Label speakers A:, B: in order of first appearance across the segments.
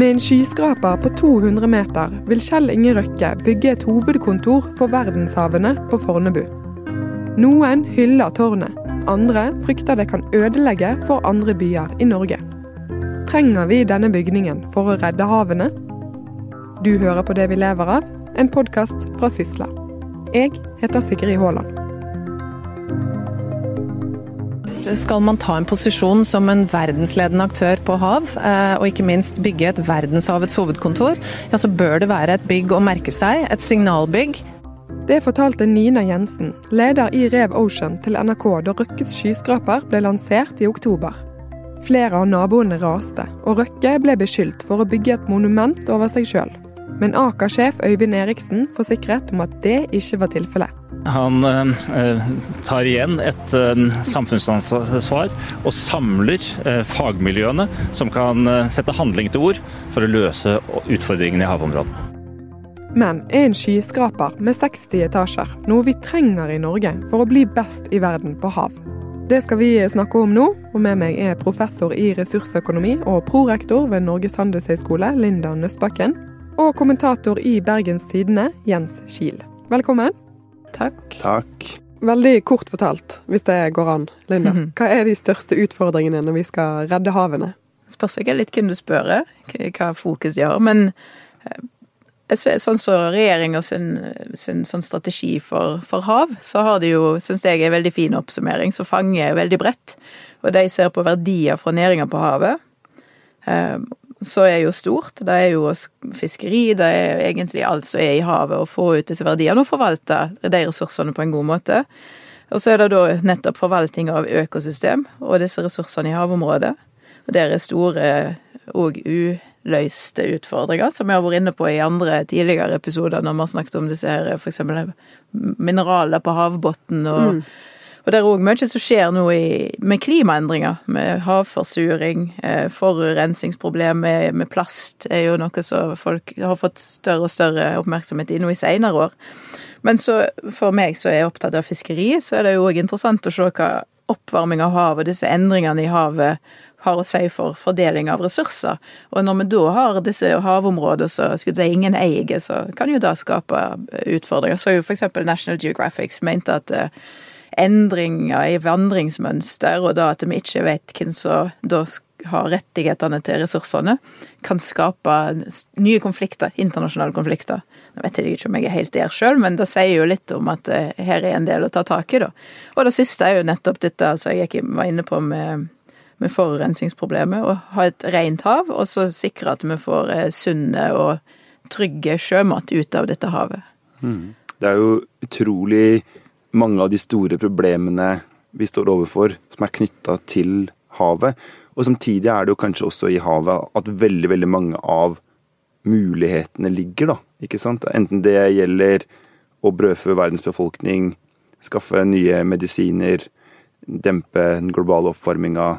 A: Med en skyskraper på 200 meter vil Kjell Inge Røkke bygge et hovedkontor for verdenshavene på Fornebu. Noen hyller tårnet, andre frykter det kan ødelegge for andre byer i Norge. Trenger vi denne bygningen for å redde havene? Du hører på Det vi lever av, en podkast fra Sysla. Jeg heter Sigrid Haaland.
B: Skal man ta en posisjon som en verdensledende aktør på hav, eh, og ikke minst bygge et verdenshavets hovedkontor, ja, så bør det være et bygg å merke seg, et signalbygg.
A: Det fortalte Nina Jensen, leder i Rev Ocean til NRK da Røkkes skyskraper ble lansert i oktober. Flere av naboene raste, og Røkke ble beskyldt for å bygge et monument over seg sjøl. Men Aker-sjef Øyvind Eriksen forsikret om at det ikke var tilfellet.
C: Han eh, tar igjen et eh, samfunnsansvar og samler eh, fagmiljøene som kan eh, sette handling til ord for å løse utfordringene i havområdene.
A: Men er en skyskraper med 60 etasjer noe vi trenger i Norge for å bli best i verden på hav? Det skal vi snakke om nå, og med meg er professor i ressursøkonomi og prorektor ved Norges handelshøyskole, Linda Nøstbakken, og kommentator i Bergens Tidende, Jens Kiel. Velkommen.
B: Takk.
D: Takk.
A: Veldig kort fortalt, hvis det går an, Linda. Hva er de største utfordringene når vi skal redde havene?
E: Spørs ikke litt hvem du spør, hva fokus de har. Men eh, sånn som så regjeringa sin, sin sånn strategi for, for, hav, så har de jo, syns jeg, en veldig fin oppsummering som fanger veldig bredt. Og de ser på verdier fra næringa på havet. Så er jo stort. Det er jo fiskeri, det er egentlig alt som er i havet, å få ut disse verdiene og forvalte de ressursene på en god måte. Og så er det da nettopp forvaltning av økosystem og disse ressursene i havområdet. Og der er store og uløste utfordringer, som vi har vært inne på i andre tidligere episoder når vi har snakket om disse her f.eks. mineraler på havbunnen og mm og det er òg mye som skjer nå i, med klimaendringer, med havforsuring, eh, forurensningsproblem med, med, plast er jo noe som folk har fått større og større oppmerksomhet i nå i seinere år. Men så for meg som er opptatt av fiskeri, så er det jo òg interessant å se hva oppvarming av havet, disse endringene i havet, har å si for fordeling av ressurser. Og når vi da har disse havområdene som si ingen eier, så kan jo det skape utfordringer. Så jo f.eks. National Geographic mente at eh, endringer i vandringsmønster, og da at vi ikke vet hvem som da har rettighetene til ressursene, kan skape nye konflikter, internasjonale konflikter. Nå vet jeg ikke om jeg er helt der sjøl, men det sier jo litt om at eh, her er en del å ta tak i, da. Og det siste er jo nettopp dette som jeg var inne på med, med forurensningsproblemet. Å ha et rent hav, og så sikre at vi får eh, sunne og trygge sjømat ut av dette havet.
D: Mm. Det er jo utrolig mange av de store problemene vi står overfor, som er knytta til havet. Og samtidig er det jo kanskje også i havet at veldig, veldig mange av mulighetene ligger, da. Ikke sant? Enten det gjelder å brødfø verdens befolkning, skaffe nye medisiner, dempe den globale oppvarminga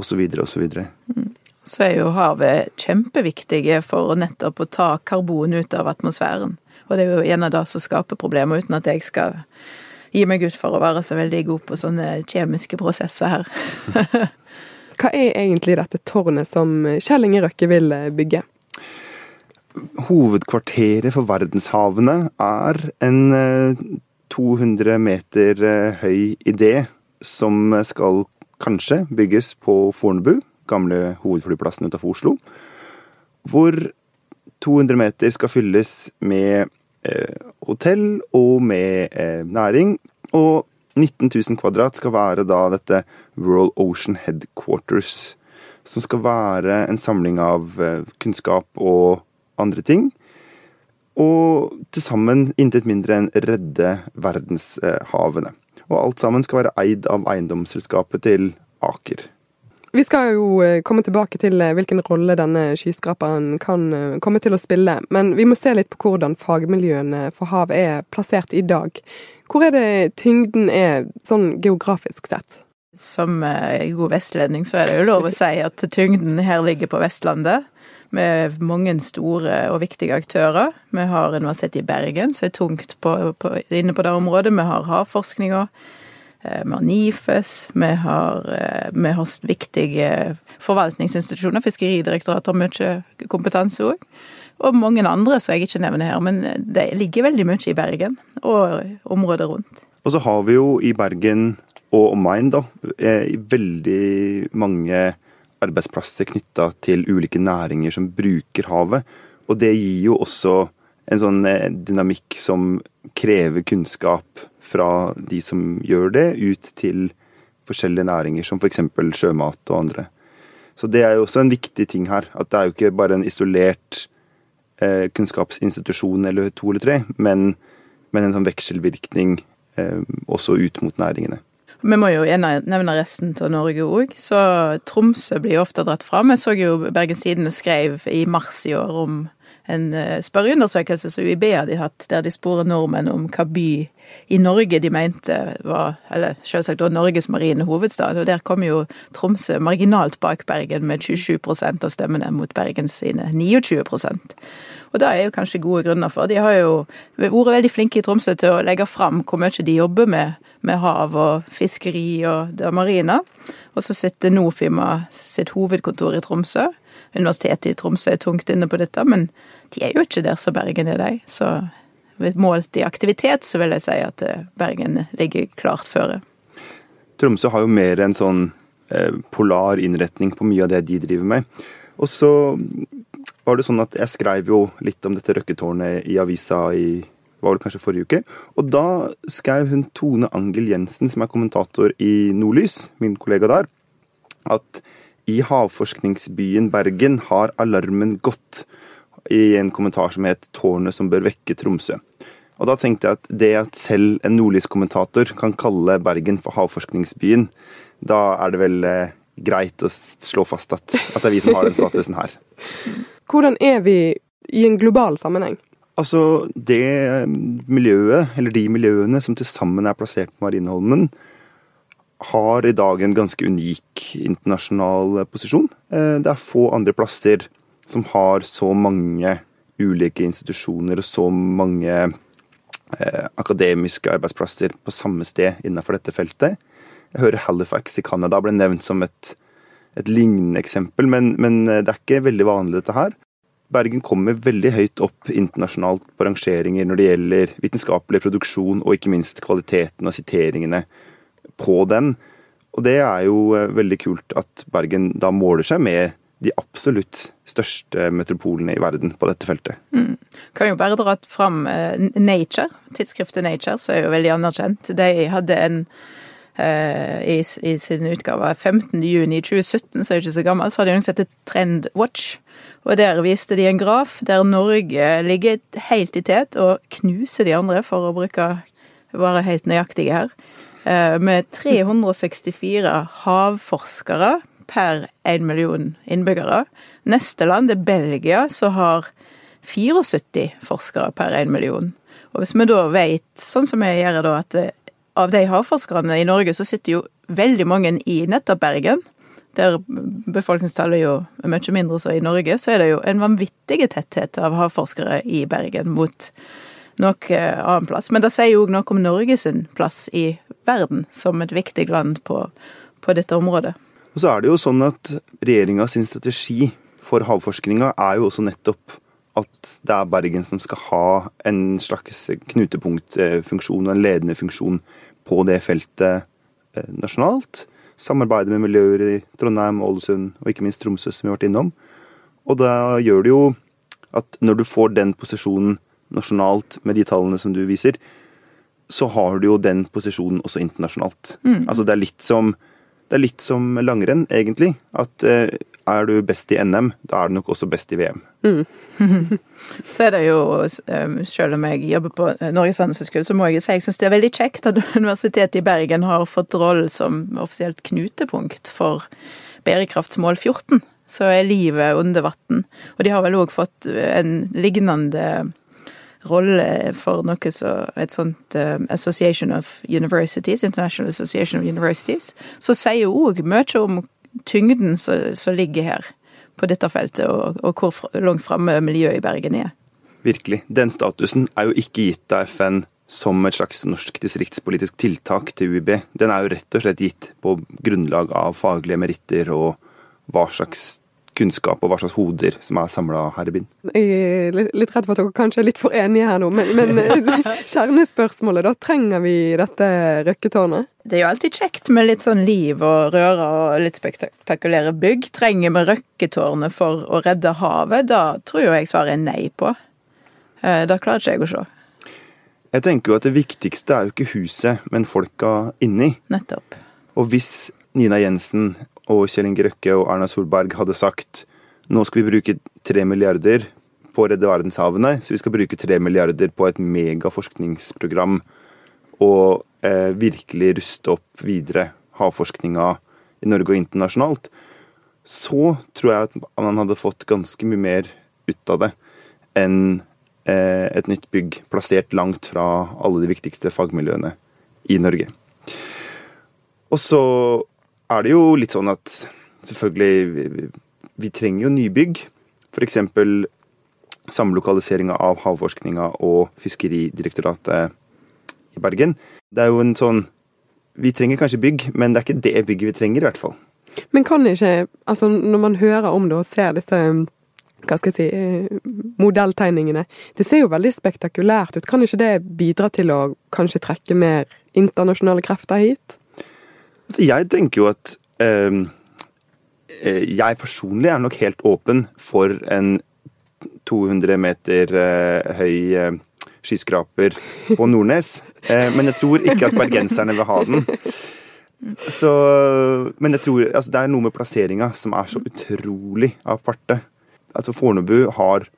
D: osv. osv. Mm.
E: Så er jo havet kjempeviktige for nettopp å ta karbon ut av atmosfæren. Og det er jo en av det som skaper problemer, uten at jeg skal gi meg ut for å være så veldig god på sånne kjemiske prosesser her.
A: Hva er egentlig dette tårnet som Kjell Inge Røkke vil eh, bygge?
D: Hovedkvarteret for verdenshavene er en 200 eh, meter eh, høy idé som skal kanskje bygges på Fornebu, gamle hovedflyplassen utenfor Oslo. Hvor 200 meter skal fylles med hotell og med eh, næring. Og 19 000 kvadrat skal være da dette World Ocean Headquarters. Som skal være en samling av eh, kunnskap og andre ting. Og til sammen intet mindre enn redde verdenshavene. Og alt sammen skal være eid av eiendomsselskapet til Aker.
A: Vi skal jo eh, komme tilbake til eh, hvilken rolle denne skyskraperen kan eh, komme til å spille, men vi må se litt på hvordan fagmiljøene for hav er plassert i dag. Hvor er det tyngden er sånn geografisk sett?
E: Som god vestlending så er det jo lov å si at tyngden her ligger på Vestlandet. Med mange store og viktige aktører. Vi har Universitetet i Bergen, som er tungt på, på, inne på det området. Vi har havforskninga. Eh, vi har NIFES, vi har, eh, vi har viktige forvaltningsinstitusjoner. Fiskeridirektoratet har mye kompetanse òg. Og mange andre som jeg ikke nevner her. Men det ligger veldig mye i Bergen og området rundt.
D: Og så har vi jo i Bergen og omegn da, veldig mange arbeidsplasser knytta til ulike næringer som bruker havet. Og det gir jo også en sånn eh, dynamikk som krever kunnskap fra de som gjør det, ut til forskjellige næringer, som f.eks. sjømat og andre. Så det er jo også en viktig ting her. At det er jo ikke bare en isolert eh, kunnskapsinstitusjon eller to eller tre, men, men en sånn vekselvirkning eh, også ut mot næringene.
E: Vi må jo nevne resten av Norge òg. Så Tromsø blir jo ofte dratt fram. Jeg så jo Bergens Tidende skrev i mars i år om en eh, spørreundersøkelse som UiB hadde hatt, der de sporer nordmenn om hva by i Norge de mente var Eller selvsagt også Norges marine hovedstad. Og der kom jo Tromsø marginalt bak Bergen med 27% av stemmene mot Bergens sine 29% og det er jo kanskje gode grunner for. De har jo vært veldig flinke i Tromsø til å legge fram hvor mye de jobber med, med hav og fiskeri og det marine. Og så sitter Nofima sitt hovedkontor i Tromsø. Universitetet i Tromsø er tungt inne på dette, men de er jo ikke der som Bergen er, de. Så målt i aktivitet så vil jeg si at eh, Bergen ligger klart føre.
D: Tromsø har jo mer en sånn eh, polar innretning på mye av det de driver med. Og så var det sånn at jeg skrev jo litt om dette røkketårnet i avisa i var det kanskje forrige uke. Og da skrev hun Tone Angel Jensen, som er kommentator i Nordlys, min kollega der, at i havforskningsbyen Bergen har alarmen gått, i en kommentar som het 'Tårnet som bør vekke Tromsø'. Og da tenkte jeg at det at selv en nordlyskommentator kan kalle Bergen for havforskningsbyen, da er det vel eh, greit å slå fast at, at, det er vi som har den statusen her.
A: Hvordan er vi i en global sammenheng?
D: Altså, det miljøet, eller de miljøene som til sammen er plassert på Marineholmen, har i dag en ganske unik internasjonal posisjon. Eh, det er få andre plasser som har så mange ulike institusjoner og så mange eh, akademiske arbeidsplasser på samme sted innenfor dette feltet. Jeg hører Halifax i Canada ble nevnt som et, et lignende eksempel, men, men, det er ikke veldig vanlig, dette her. Bergen kommer veldig høyt opp internasjonalt på rangeringer når det gjelder vitenskapelig produksjon, og ikke minst kvaliteten og siteringene på den. Og det er jo eh, veldig kult at Bergen da måler seg med de absolutt største metropolene i verden på dette feltet. Mm.
E: Kan jo bare dra fram uh, Nature, tidsskriftet Nature, som er jo veldig anerkjent. De hadde en Eh, i, i sin utgave 15.6.2017, så er det ikke så gammel, så hadde de noe som Trendwatch. Og der viste de en graf der Norge ligger helt i tet og knuser de andre, for å bruke være helt nøyaktige her. Eh, med 364 havforskere per 1 million innbyggere. Neste land er Belgia, som har 74 forskere per 1 million. Og hvis vi da vet, sånn som jeg gjør da, at av de havforskerne i Norge, så sitter jo veldig mange i nettopp Bergen. Der befolkningstallet jo er mye mindre så i Norge, så er det jo en vanvittig tetthet av havforskere i Bergen mot noe annen plass. Men det sier jo òg noe om Norges plass i verden som et viktig land på, på dette området.
D: Og så er det jo sånn at regjeringa sin strategi for havforskninga er jo også nettopp at det er Bergen som skal ha en slags knutepunktfunksjon og en ledende funksjon på det feltet eh, nasjonalt. Samarbeide med miljøer i Trondheim, Ålesund og ikke minst Tromsø, som vi har vært innom. Og da gjør det jo at når du får den posisjonen nasjonalt med de tallene som du viser, så har du jo den posisjonen også internasjonalt. Mm. Altså det er litt som det er litt som langrenn, egentlig. At eh, er du best i NM, da er du nok også best i VM. Mm.
E: så er det jo, um, selv om jeg jobber på Norges handelshøyskole, så må jeg si jeg syns det er veldig kjekt at Universitetet i Bergen har fått rollen som offisielt knutepunkt for bærekraftsmål 14. Så er livet under vann. Og de har vel òg fått en lignende rolle for noe så et sånt um, Association of Universities, International Association of Universities, så sier òg mye om tyngden som ligger her på dette feltet, og, og hvor langt framme miljøet i Bergen er.
D: Virkelig. Den statusen er jo ikke gitt av FN som et slags norsk distriktspolitisk tiltak til UiB, den er jo rett og slett gitt på grunnlag av faglige meritter og hva slags kunnskap og hva slags hoder som er samla her i byen.
A: Jeg er litt redd for at dere kanskje er litt for enige her nå, men, men eh, kjernespørsmålet, da. Trenger vi dette røkketårnet?
E: Det er jo alltid kjekt med litt sånn liv og røre og litt spektakulære bygg. Trenger vi røkketårnet for å redde havet? Da tror jo jeg svaret er nei på. Eh, da klarer ikke jeg å se.
D: Jeg tenker jo at det viktigste er jo ikke huset, men folka inni.
E: Nettopp.
D: Og hvis Nina Jensen og Kjell Inge Røkke og Erna Solberg hadde sagt nå skal vi bruke tre milliarder på å redde verdenshavene, så vi skal bruke tre milliarder på et megaforskningsprogram og eh, virkelig ruste opp videre havforskninga i Norge og internasjonalt, så tror jeg at man hadde fått ganske mye mer ut av det enn eh, et nytt bygg plassert langt fra alle de viktigste fagmiljøene i Norge. Og så er det jo litt sånn at selvfølgelig Vi, vi trenger jo nybygg. F.eks. samlokaliseringa av havforskninga og Fiskeridirektoratet i Bergen. Det er jo en sånn Vi trenger kanskje bygg, men det er ikke det bygget vi trenger, i hvert fall.
A: Men kan ikke Altså, når man hører om det og ser disse hva skal jeg si, modelltegningene. Det ser jo veldig spektakulært ut. Kan ikke det bidra til å kanskje trekke mer internasjonale krefter hit?
D: Altså, jeg tenker jo at ehm, eh, Jeg personlig er nok helt åpen for en 200 meter eh, høy eh, skyskraper på Nordnes. Eh, men jeg tror ikke at bergenserne vil ha den. Så, men jeg tror altså, det er noe med plasseringa som er så utrolig aparte. Altså, Fornebu har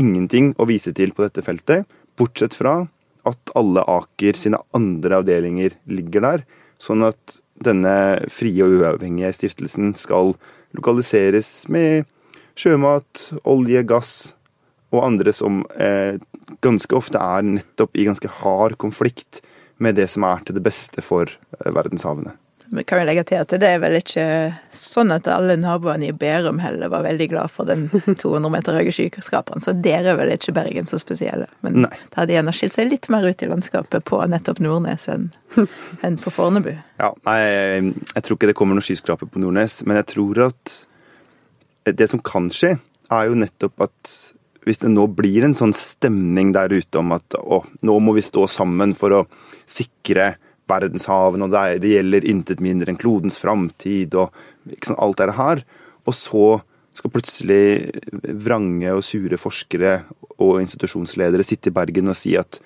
D: ingenting å vise til på dette feltet, bortsett fra at alle Aker sine andre avdelinger ligger der. Sånn at denne frie og uavhengige stiftelsen skal lokaliseres med sjømat, olje, gass og andre som eh, ganske ofte er nettopp i ganske hard konflikt med det som er til det beste for eh, verdenshavene.
E: Kan jo legge til at det er vel ikke sånn at alle naboene i Bærum heller var veldig glad for den 200 meter høye skyskraperen, så dere er vel ikke Bergen så spesielle. Men Nei. det hadde gjerne skilt seg litt mer ut i landskapet på nettopp Nordnes enn, enn på Fornebu.
D: Ja, nei, jeg tror ikke det kommer noen skyskraper på Nordnes, men jeg tror at det som kan skje, er jo nettopp at hvis det nå blir en sånn stemning der ute om at å, nå må vi stå sammen for å sikre verdenshavene, og det, det, gjelder intet mindre enn klodens framtid og sant, alt det her. Og så skal plutselig vrange og sure forskere og institusjonsledere sitte i Bergen og si at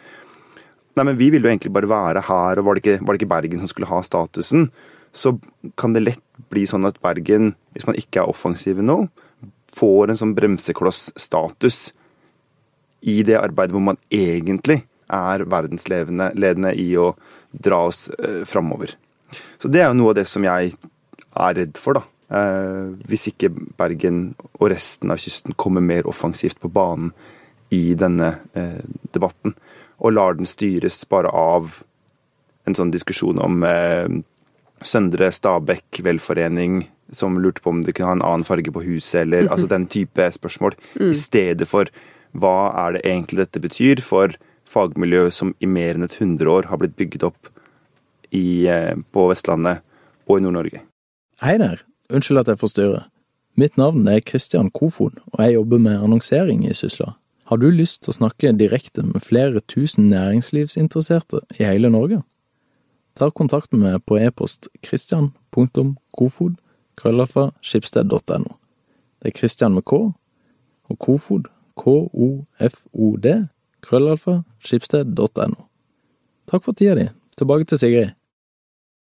D: nei, men vi ville jo egentlig bare være her, og var det ikke, var det ikke Bergen som skulle ha statusen? Så kan det lett bli sånn at Bergen, hvis man ikke er offensive nå, får en sånn bremseklossstatus i det arbeidet hvor man egentlig er verdensledende i å dra oss eh, framover. Så det er jo noe av det som jeg er redd for, da. Eh, hvis ikke Bergen og resten av kysten kommer mer offensivt på banen i denne eh, debatten, og lar den styres bare av en sånn diskusjon om eh, Søndre Stabekk velforening som lurte på om det kunne ha en annen farge på huset, eller mm -hmm. altså den type spørsmål, mm. i stedet for hva er det egentlig dette betyr for fagmiljø som i mer enn et hundre år har blitt bygget opp i, eh, på Vestlandet og i Nord-Norge.
F: Hei der, unnskyld at jeg forstyrrer. Mitt navn er Kristian Kofod, og jeg jobber med annonsering i Sysla. Har du lyst til å snakke direkte med flere tusen næringslivsinteresserte i hele Norge? Ta kontakt med meg på e-post kristian.kofod skipsted.no. Det er Christian med K, og Kofod, K-O-F-O-D, krøllalfa skipsted.no. Takk for tida di. Tilbake til Sigrid.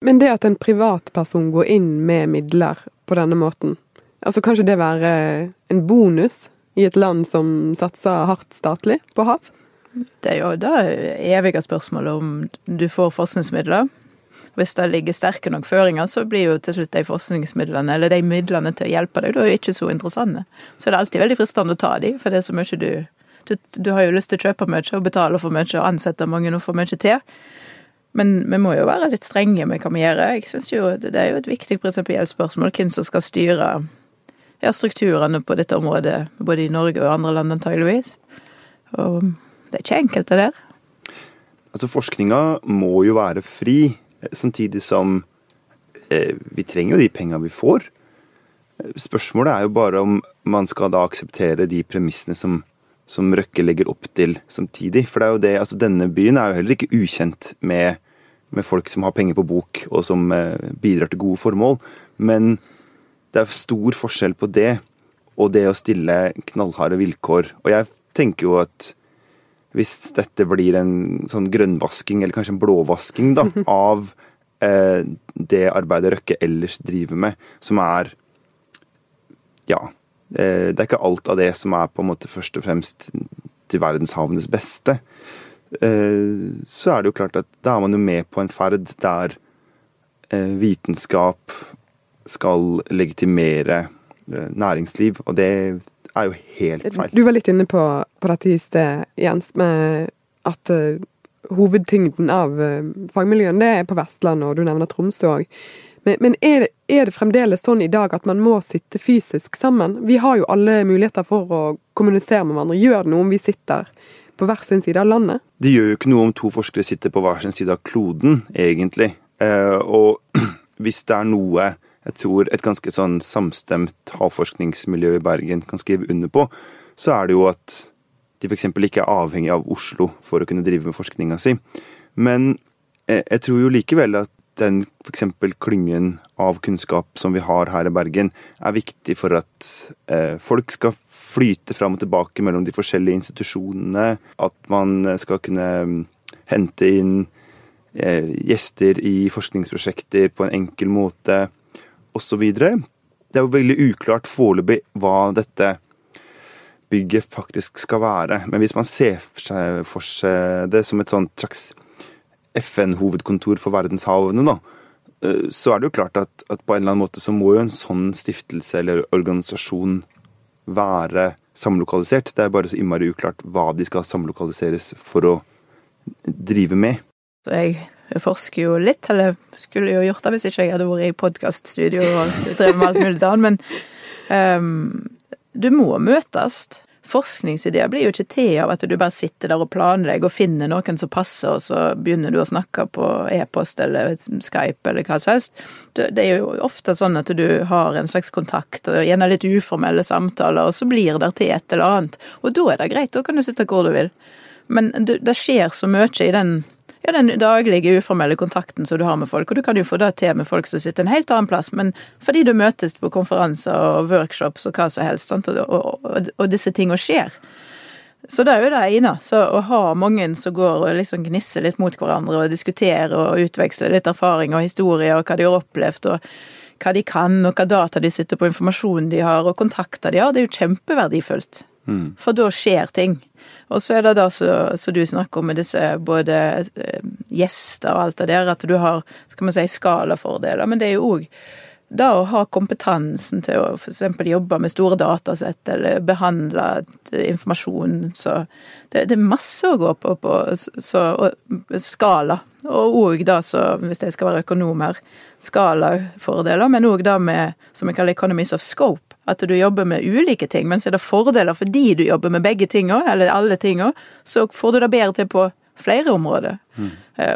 A: Men det at en privatperson går inn med midler på denne måten, altså kanskje det være en bonus i et land som satser hardt statlig på hav?
E: Det er jo da evige spørsmålet om du får forskningsmidler. Hvis det ligger sterke nok føringer, så blir jo til slutt de forskningsmidlene, eller de midlene til å hjelpe deg, da ikke så interessante. Så det er alltid veldig fristende å ta de, for det er så mye du du, du, har jo lyst til å kjøpe mye og betale for mye og ansette mange og få mye til. Men vi må jo være litt strenge med hva vi gjør. Jeg synes jo Det er jo et viktig prinsipielt spørsmål hvem som skal styre ja, strukturene på dette området, både i Norge og andre land antageligvis. Og det er ikke enkelt, det der.
D: Altså, forskninga må jo være fri, samtidig som eh, vi trenger jo de penga vi får. Spørsmålet er jo bare om man skal da akseptere de premissene som, som Røkke legger opp til samtidig. For det er jo det, altså denne byen er jo heller ikke ukjent med, med folk som har penger på bok, og som eh, bidrar til gode formål. Men det er stor forskjell på det og det å stille knallharde vilkår. Og jeg tenker jo at hvis dette blir en sånn grønnvasking, eller kanskje en blåvasking, da, av eh, det arbeidet Røkke ellers driver med, som er Ja. Eh, det er ikke alt av det som er på en måte først og fremst til verdenshavenes beste. Eh, så er det jo klart at da er man jo med på en ferd der eh, vitenskap skal legitimere næringsliv, og det er jo helt feil.
A: Du var litt inne på, på dette i sted, Jens, med at hovedtyngden av fagmiljøene det er på Vestlandet, og du nevner Tromsø òg. Men, men er, det, er, det, fremdeles sånn i dag at man må sitte fysisk sammen? Vi har jo alle muligheter for å kommunisere med hverandre. Gjør det noe om vi sitter på hver sin side av landet?
D: Det gjør jo ikke noe om to forskere sitter på hver sin side av kloden, egentlig. Uh, og hvis det er noe jeg tror et ganske sånn samstemt havforskningsmiljø i Bergen kan skrive under på, så er det jo at de f.eks. ikke er avhengig av Oslo for å kunne drive med forskninga si. Men jeg tror jo likevel at den f.eks. klyngen av kunnskap som vi har her i Bergen, er viktig for at eh, folk skal flyte fram og tilbake mellom de forskjellige institusjonene. At man skal kunne mm, hente inn eh, gjester i forskningsprosjekter på en enkel måte osv. Det er jo veldig uklart foreløpig hva dette bygget faktisk skal være. Men hvis man ser for seg det som et sånt slags FN-hovedkontor for verdenshavene, da, eh, så er det jo klart at, at, på en eller annen måte så må jo en sånn stiftelse eller organisasjon være samlokalisert. Det er bare så innmari uklart hva de skal samlokaliseres for å drive med.
E: Så jeg forsker jo litt, eller skulle jo gjort det hvis ikke jeg hadde vært i podkaststudio og drevet med alt mulig annet, men um, du må møtes. Forskningsideer blir jo ikke til av at du bare sitter der og planlegger og finner noen som passer, og så begynner du å snakke på e-post eller Skype eller hva som helst. Det er jo ofte sånn at du har en slags kontakt, og gjerne litt uformelle samtaler, og så blir det til et eller annet. Og da er det greit, da kan du sitte hvor du vil. Men det skjer så mye i den ja, den daglige uformelle kontakten som du har med folk. Og du kan jo få det til med folk som sitter en helt annen plass, men fordi du møtes på konferanser og workshops og hva som helst, og, og, og, og, disse tingene skjer. Så det er jo det ene. Så å ha mange som går og liksom gnisser litt mot hverandre og diskuterer og utveksler litt erfaring og historie og hva de har opplevd og hva de kan, og hva data de sitter på, informasjonen de har, og kontakter de har, det er jo kjempeverdifullt. Mm. For da skjer ting. Og så er det da som du snakker om med disse både eh, gjester og alt det der, at du har skal man si, skalafordeler. Men det er jo òg da å ha kompetansen til å f.eks. jobbe med store datasett eller behandle informasjon. Så det, det, er masse å gå på på så, skala. Og òg da, så, hvis jeg skal være økonom her, skalafordeler, men òg da med som vi kaller economies of scope at du jobber med ulike ting, men så er det fordeler fordi du jobber med begge tinga, eller alle tinga, så får du det bedre til på flere områder. Mm.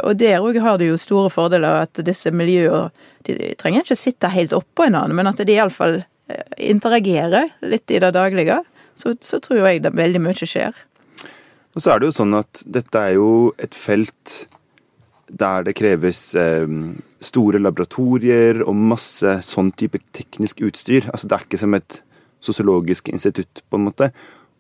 E: Og der òg har du jo store fordeler, at disse miljøene de trenger ikke sitte helt oppå hverandre, men at de iallfall eh, interagerer litt i det daglige. Så, så tror jeg det veldig mye skjer.
D: Og så er det jo sånn at dette er jo et felt der det kreves eh, store laboratorier og masse sånn type teknisk utstyr. Altså Det er ikke som et sosiologisk institutt, på en måte.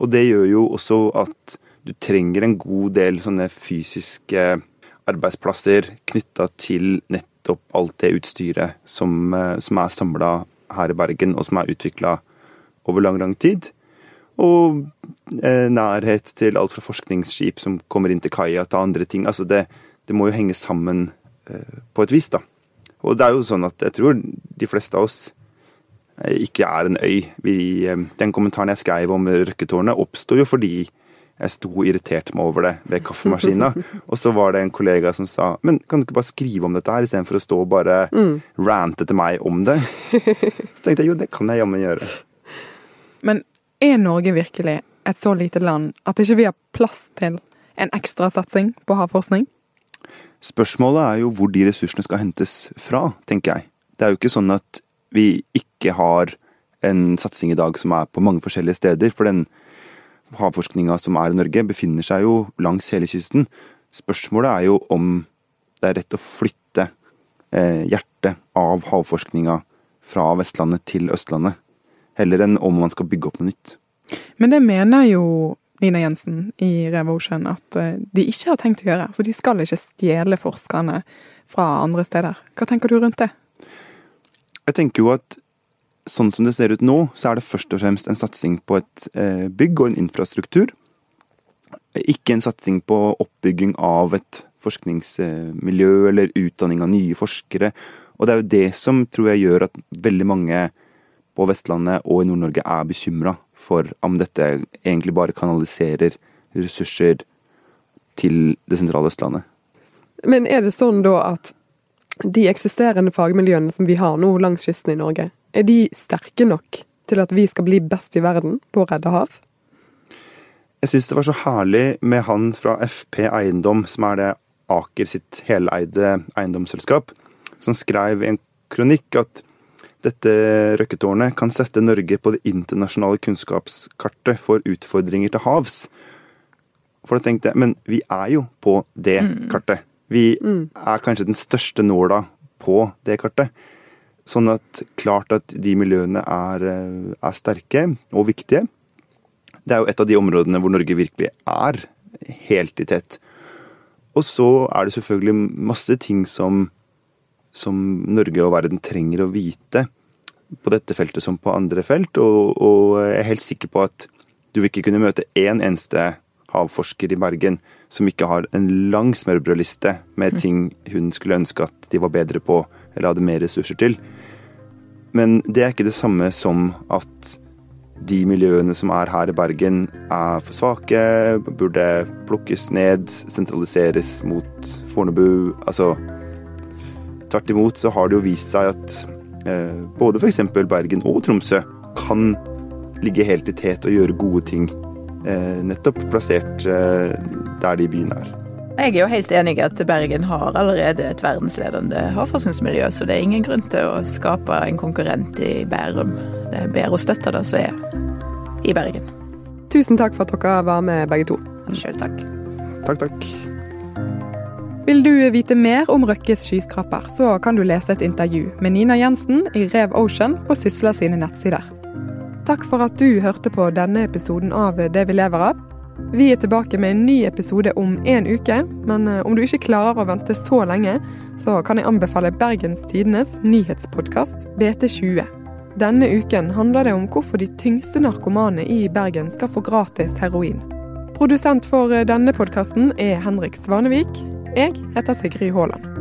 D: Og det gjør jo også at du trenger en god del sånne fysiske arbeidsplasser knytta til nettopp alt det utstyret som, eh, som er samla her i Bergen, og som er utvikla over lang, lang tid. Og eh, nærhet til alt fra forskningsskip som kommer inn til kaia, til andre ting. Altså det, det må jo henge sammen eh, på et vis, da. Og det er jo sånn at jeg tror de fleste av oss eh, ikke er en øy. Vi, eh, den kommentaren jeg skrev om Røkketårnet, oppsto jo fordi jeg sto og irriterte meg over det ved kaffemaskina. og så var det en kollega som sa men kan du ikke bare skrive om dette her, istedenfor å stå og bare mm. rante til meg om det? Så tenkte jeg jo, det kan jeg jammen gjøre.
A: Men er Norge virkelig et så lite land at ikke vi har plass til en ekstra satsing på havforskning?
D: Spørsmålet er jo hvor de ressursene skal hentes fra, tenker jeg. Det er jo ikke sånn at vi ikke har en satsing i dag som er på mange forskjellige steder. For den havforskninga som er i Norge, befinner seg jo langs hele kysten. Spørsmålet er jo om det er rett å flytte eh, hjertet av havforskninga fra Vestlandet til Østlandet, heller enn om man skal bygge opp noe nytt.
A: Men det mener jo Nina Jensen i Revolution at eh, de ikke har tenkt å gjøre. Så de skal ikke stjele forskerne fra andre steder. Hva tenker du rundt det?
D: Jeg tenker jo at sånn som det ser ut nå, så er det først og fremst en satsing på et eh, bygg og en infrastruktur. Ikke en satsing på oppbygging av et forskningsmiljø eller utdanning av nye forskere. Og det er jo det som tror jeg gjør at veldig mange på Vestlandet og i Nord-Norge er bekymra for om dette egentlig bare kanaliserer ressurser til det sentrale Østlandet.
G: Men er det sånn da at de eksisterende fagmiljøene som vi har nå langs kysten i Norge, er de sterke nok til at vi skal bli best i verden på å redde hav?
D: Jeg syns det var så herlig med han fra FP Eiendom, som er det Aker sitt heleide eiendomsselskap, som skrev i en kronikk at dette røkketårnet kan sette Norge på det internasjonale kunnskapskartet for utfordringer til havs. For da tenkte jeg, men vi er jo på det mm. kartet. Vi mm. er kanskje den største nåla på det kartet. Sånn at klart at de miljøene er, eh, er, sterke og viktige. Det er jo et av de områdene hvor Norge virkelig er helt i tett. Og så er det selvfølgelig masse ting som som Norge og verden trenger å vite på dette feltet som på andre felt. Og, og jeg er helt sikker på at du vil ikke kunne møte én eneste havforsker i Bergen som ikke har en lang smørbrødliste med ting hun skulle ønske at de var bedre på eller hadde mer ressurser til. Men det er ikke det samme som at de miljøene som er her i Bergen, er for svake, burde plukkes ned, sentraliseres mot Fornebu. Altså Tvert imot så har det jo vist seg at eh, både f.eks. Bergen og Tromsø kan ligge helt i tet og gjøre gode ting. Eh, nettopp plassert eh, der de byene er.
E: Jeg er jo helt enig i at Bergen har allerede et verdensledende havforskningsmiljø, så det er ingen grunn til å skape en konkurrent i Bærum. Det er bedre å støtte det som er i Bergen.
G: Tusen takk for at dere var med, begge to.
E: Sjøl takk.
D: Takk, takk.
A: Vil du vite mer om Røkkes skyskraper, så kan du lese et intervju med Nina Jensen i Rev Ocean på Sysla sine nettsider. Takk for at du hørte på denne episoden av Det vi lever av. Vi er tilbake med en ny episode om en uke, men eh, om du ikke klarer å vente så lenge, så kan jeg anbefale Bergens Tidenes nyhetspodkast BT20. Denne uken handler det om hvorfor de tyngste narkomane i Bergen skal få gratis heroin. Produsent for eh, denne podkasten er Henrik Svanevik. Jeg heter Sigrid Haaland.